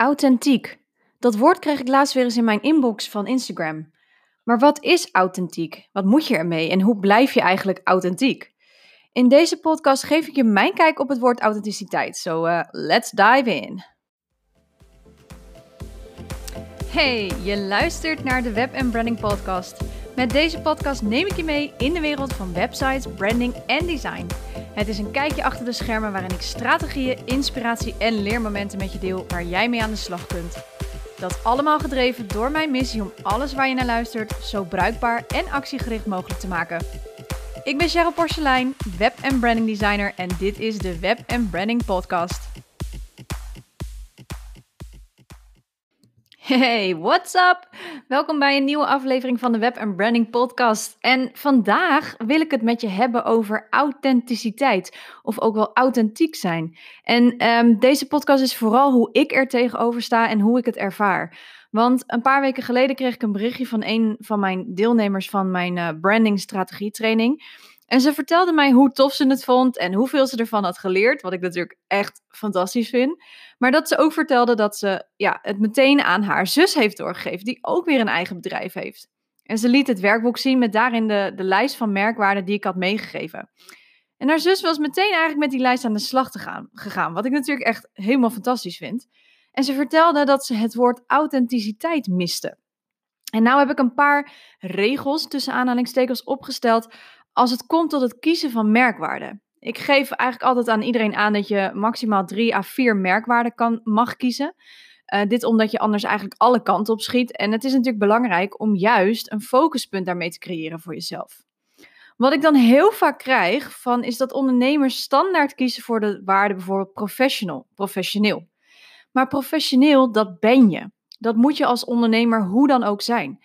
Authentiek. Dat woord kreeg ik laatst weer eens in mijn inbox van Instagram. Maar wat is authentiek? Wat moet je ermee en hoe blijf je eigenlijk authentiek? In deze podcast geef ik je mijn kijk op het woord authenticiteit. So uh, let's dive in. Hey, je luistert naar de Web Branding Podcast. Met deze podcast neem ik je mee in de wereld van websites, branding en design. Het is een kijkje achter de schermen waarin ik strategieën, inspiratie en leermomenten met je deel waar jij mee aan de slag kunt. Dat allemaal gedreven door mijn missie om alles waar je naar luistert zo bruikbaar en actiegericht mogelijk te maken. Ik ben Cheryl Porcelein, web- en branding designer en dit is de Web Branding Podcast. Hey, what's up? Welkom bij een nieuwe aflevering van de Web Branding Podcast. En vandaag wil ik het met je hebben over authenticiteit, of ook wel authentiek zijn. En um, deze podcast is vooral hoe ik er tegenover sta en hoe ik het ervaar. Want een paar weken geleden kreeg ik een berichtje van een van mijn deelnemers van mijn uh, branding strategie training. En ze vertelde mij hoe tof ze het vond en hoeveel ze ervan had geleerd, wat ik natuurlijk echt fantastisch vind. Maar dat ze ook vertelde dat ze ja, het meteen aan haar zus heeft doorgegeven, die ook weer een eigen bedrijf heeft. En ze liet het werkboek zien met daarin de, de lijst van merkwaarden die ik had meegegeven. En haar zus was meteen eigenlijk met die lijst aan de slag te gaan, gegaan, wat ik natuurlijk echt helemaal fantastisch vind. En ze vertelde dat ze het woord authenticiteit miste. En nou heb ik een paar regels tussen aanhalingstekens opgesteld als het komt tot het kiezen van merkwaarden. Ik geef eigenlijk altijd aan iedereen aan dat je maximaal drie à vier merkwaarden kan, mag kiezen. Uh, dit omdat je anders eigenlijk alle kanten op schiet. En het is natuurlijk belangrijk om juist een focuspunt daarmee te creëren voor jezelf. Wat ik dan heel vaak krijg van is dat ondernemers standaard kiezen voor de waarde bijvoorbeeld professional, professioneel. Maar professioneel, dat ben je. Dat moet je als ondernemer hoe dan ook zijn.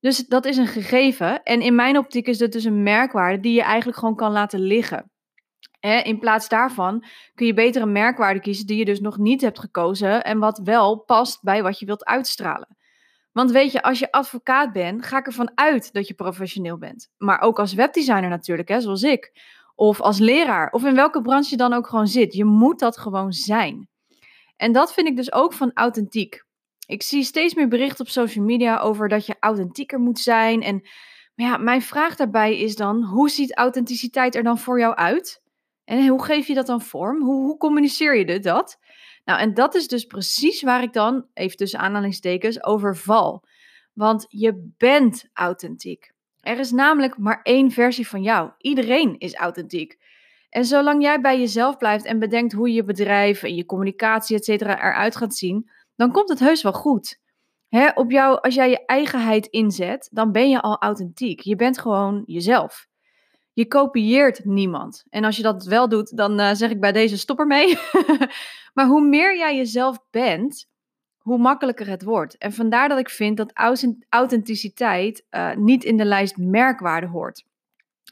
Dus dat is een gegeven. En in mijn optiek is dat dus een merkwaarde die je eigenlijk gewoon kan laten liggen. In plaats daarvan kun je beter een merkwaarde kiezen die je dus nog niet hebt gekozen en wat wel past bij wat je wilt uitstralen. Want weet je, als je advocaat bent, ga ik ervan uit dat je professioneel bent. Maar ook als webdesigner natuurlijk, hè, zoals ik. Of als leraar, of in welke branche je dan ook gewoon zit. Je moet dat gewoon zijn. En dat vind ik dus ook van authentiek. Ik zie steeds meer berichten op social media over dat je authentieker moet zijn. En maar ja, mijn vraag daarbij is dan: hoe ziet authenticiteit er dan voor jou uit? En hoe geef je dat dan vorm? Hoe, hoe communiceer je dat? Nou, en dat is dus precies waar ik dan, even tussen aanhalingstekens, over val. Want je bent authentiek. Er is namelijk maar één versie van jou. Iedereen is authentiek. En zolang jij bij jezelf blijft en bedenkt hoe je bedrijf en je communicatie, et cetera, eruit gaat zien, dan komt het heus wel goed. Hè, op jou, als jij je eigenheid inzet, dan ben je al authentiek. Je bent gewoon jezelf. Je kopieert niemand. En als je dat wel doet, dan uh, zeg ik bij deze stop ermee. maar hoe meer jij jezelf bent, hoe makkelijker het wordt. En vandaar dat ik vind dat authenticiteit uh, niet in de lijst merkwaarde hoort.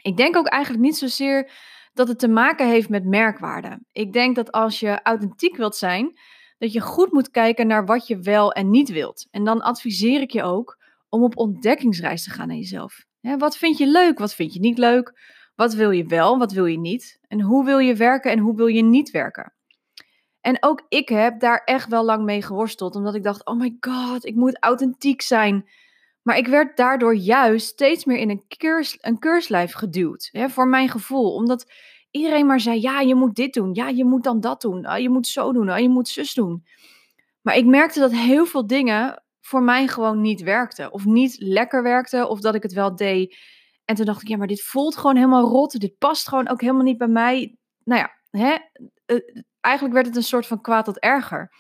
Ik denk ook eigenlijk niet zozeer dat het te maken heeft met merkwaarde. Ik denk dat als je authentiek wilt zijn, dat je goed moet kijken naar wat je wel en niet wilt. En dan adviseer ik je ook om op ontdekkingsreis te gaan naar jezelf. wat vind je leuk, wat vind je niet leuk? Wat wil je wel, wat wil je niet? En hoe wil je werken en hoe wil je niet werken? En ook ik heb daar echt wel lang mee geworsteld, omdat ik dacht: oh my god, ik moet authentiek zijn. Maar ik werd daardoor juist steeds meer in een, een keurslijf geduwd, hè, voor mijn gevoel. Omdat iedereen maar zei: ja, je moet dit doen, ja, je moet dan dat doen, ah, je moet zo doen, ah, je moet zus doen. Maar ik merkte dat heel veel dingen voor mij gewoon niet werkten, of niet lekker werkten, of dat ik het wel deed. En toen dacht ik: ja, maar dit voelt gewoon helemaal rot, dit past gewoon ook helemaal niet bij mij. Nou ja, hè, eh, eigenlijk werd het een soort van kwaad tot erger.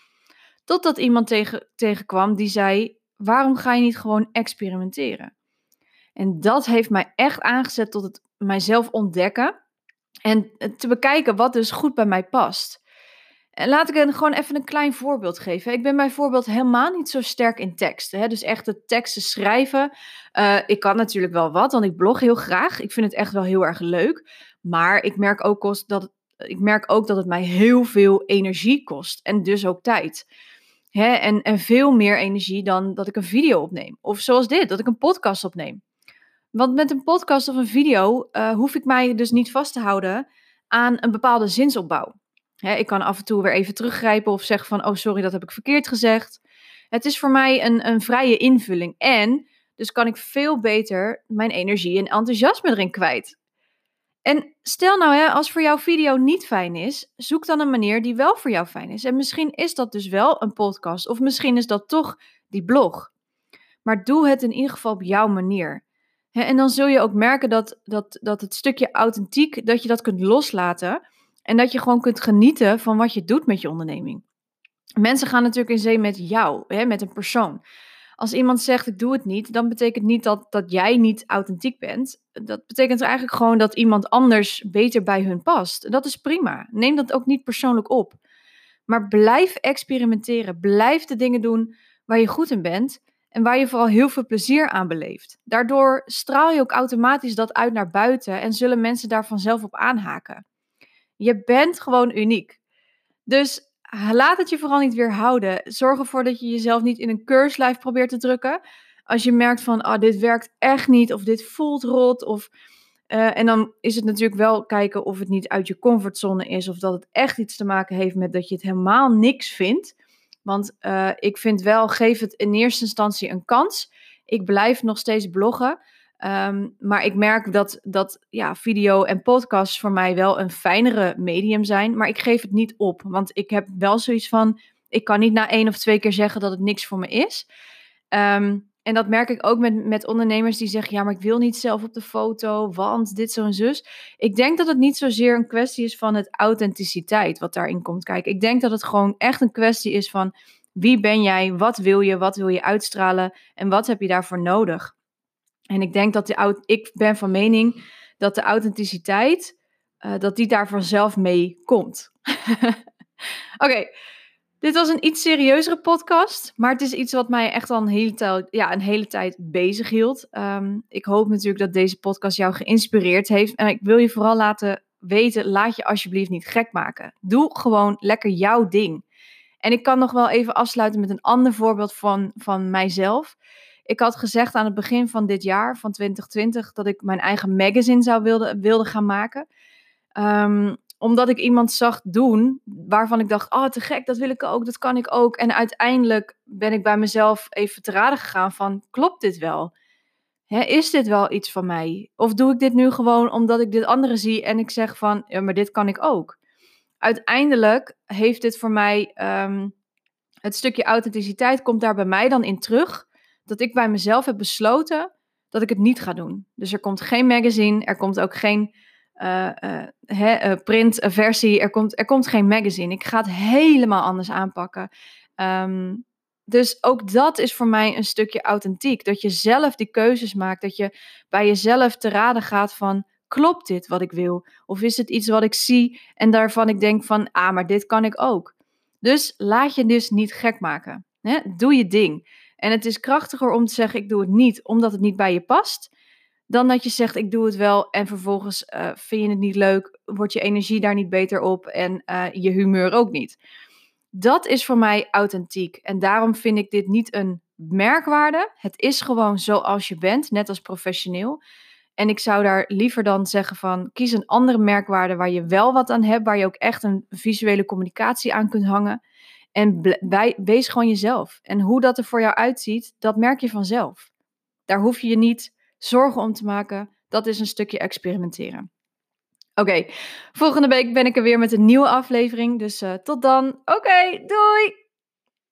Totdat iemand tegen, tegenkwam die zei: waarom ga je niet gewoon experimenteren? En dat heeft mij echt aangezet tot het mijzelf ontdekken en te bekijken wat dus goed bij mij past. En laat ik gewoon even een klein voorbeeld geven. Ik ben bijvoorbeeld helemaal niet zo sterk in tekst. Hè? Dus echt de teksten schrijven. Uh, ik kan natuurlijk wel wat, want ik blog heel graag. Ik vind het echt wel heel erg leuk. Maar ik merk ook dat het, ik merk ook dat het mij heel veel energie kost. En dus ook tijd. Hè? En, en veel meer energie dan dat ik een video opneem. Of zoals dit, dat ik een podcast opneem. Want met een podcast of een video uh, hoef ik mij dus niet vast te houden aan een bepaalde zinsopbouw. ik kan af en toe weer even teruggrijpen of zeggen van, oh sorry, dat heb ik verkeerd gezegd. Het is voor mij een, een vrije invulling. En dus kan ik veel beter mijn energie en enthousiasme erin kwijt. En stel nou, hè, als voor jouw video niet fijn is, zoek dan een manier die wel voor jou fijn is. En misschien is dat dus wel een podcast, of misschien is dat toch die blog. Maar doe het in ieder geval op jouw manier. En dan zul je ook merken dat, dat, dat het stukje authentiek, dat je dat kunt loslaten. En dat je gewoon kunt genieten van wat je doet met je onderneming. Mensen gaan natuurlijk in zee met jou, hè, met een persoon. Als iemand zegt ik doe het niet, dan betekent niet dat, dat jij niet authentiek bent. Dat betekent eigenlijk gewoon dat iemand anders beter bij hun past. Dat is prima. Neem dat ook niet persoonlijk op. Maar blijf experimenteren. Blijf de dingen doen waar je goed in bent en waar je vooral heel veel plezier aan beleeft. Daardoor straal je ook automatisch dat uit naar buiten en zullen mensen daar vanzelf op aanhaken. Je bent gewoon uniek. Dus laat het je vooral niet weerhouden. Zorg ervoor dat je jezelf niet in een keurslijf probeert te drukken. Als je merkt van, oh, dit werkt echt niet, of dit voelt rot, of... Uh, en dan is het natuurlijk wel kijken of het niet uit je comfortzone is, of dat het echt iets te maken heeft met dat je het helemaal niks vindt. Want uh, ik vind wel, geef het in eerste instantie een kans. Ik blijf nog steeds bloggen. Ehm, maar ik merk dat, dat ja, video en podcasts voor mij wel een fijnere medium zijn. Maar ik geef het niet op. Want ik heb wel zoiets van: ik kan niet na één of twee keer zeggen dat het niks voor me is. Ehm, en dat merk ik ook met, met ondernemers die zeggen: ja, maar ik wil niet zelf op de foto, want dit, zo en zus. Ik denk dat het niet zozeer een kwestie is van het authenticiteit wat daarin komt kijken. Ik denk dat het gewoon echt een kwestie is van wie ben jij, wat wil je, wat wil je uitstralen en wat heb je daarvoor nodig. En ik denk dat de ik ben van mening dat de authenticiteit, uh, dat die daar vanzelf mee komt. Oké, dit was een iets serieuzere podcast, maar het is iets wat mij echt al een hele tijd, ja, een hele tijd bezig hield. Um, ik hoop natuurlijk dat deze podcast jou geïnspireerd heeft. En ik wil je vooral laten weten, laat je alsjeblieft niet gek maken. Doe gewoon lekker jouw ding. En ik kan nog wel even afsluiten met een ander voorbeeld van, van mijzelf. Ik had gezegd aan het begin van dit jaar, van 2020, dat ik mijn eigen magazine zou wilde, wilde gaan maken. Um, omdat ik iemand zag doen waarvan ik dacht, oh te gek, dat wil ik ook, dat kan ik ook. En uiteindelijk ben ik bij mezelf even te raden gegaan van, klopt dit wel? is dit wel iets van mij? Of doe ik dit nu gewoon omdat ik dit andere zie en ik zeg van, ja, maar dit kan ik ook. Uiteindelijk heeft dit voor mij, um, het stukje authenticiteit komt daar bij mij dan in terug dat ik bij mezelf heb besloten dat ik het niet ga doen. Dus er komt geen magazine, er komt ook geen uh, printversie, er komt, er komt geen magazine. Ik ga het helemaal anders aanpakken. Um, dus ook dat is voor mij een stukje authentiek. Dat je zelf die keuzes maakt. Dat je bij jezelf te raden gaat van, klopt dit wat ik wil? Of is het iets wat ik zie en daarvan ik denk van, ah, maar dit kan ik ook. Dus laat je dus niet gek maken. Hè? Doe je ding. En het is krachtiger om te zeggen: ik doe het niet omdat het niet bij je past. Dan dat je zegt: ik doe het wel en vervolgens uh, vind je het niet leuk, wordt je energie daar niet beter op en uh, je humeur ook niet. Dat is voor mij authentiek. En daarom vind ik dit niet een merkwaarde. Het is gewoon zoals je bent, net als professioneel. En ik zou daar liever dan zeggen van kies een andere merkwaarde waar je wel wat aan hebt, waar je ook echt een visuele communicatie aan kunt hangen. En wees gewoon jezelf. En hoe dat er voor jou uitziet, dat merk je vanzelf. Daar hoef je je niet zorgen om te maken. Dat is een stukje experimenteren. Oké, volgende week ben ik er weer met een nieuwe aflevering. Dus uh, tot dan. Oké, doei!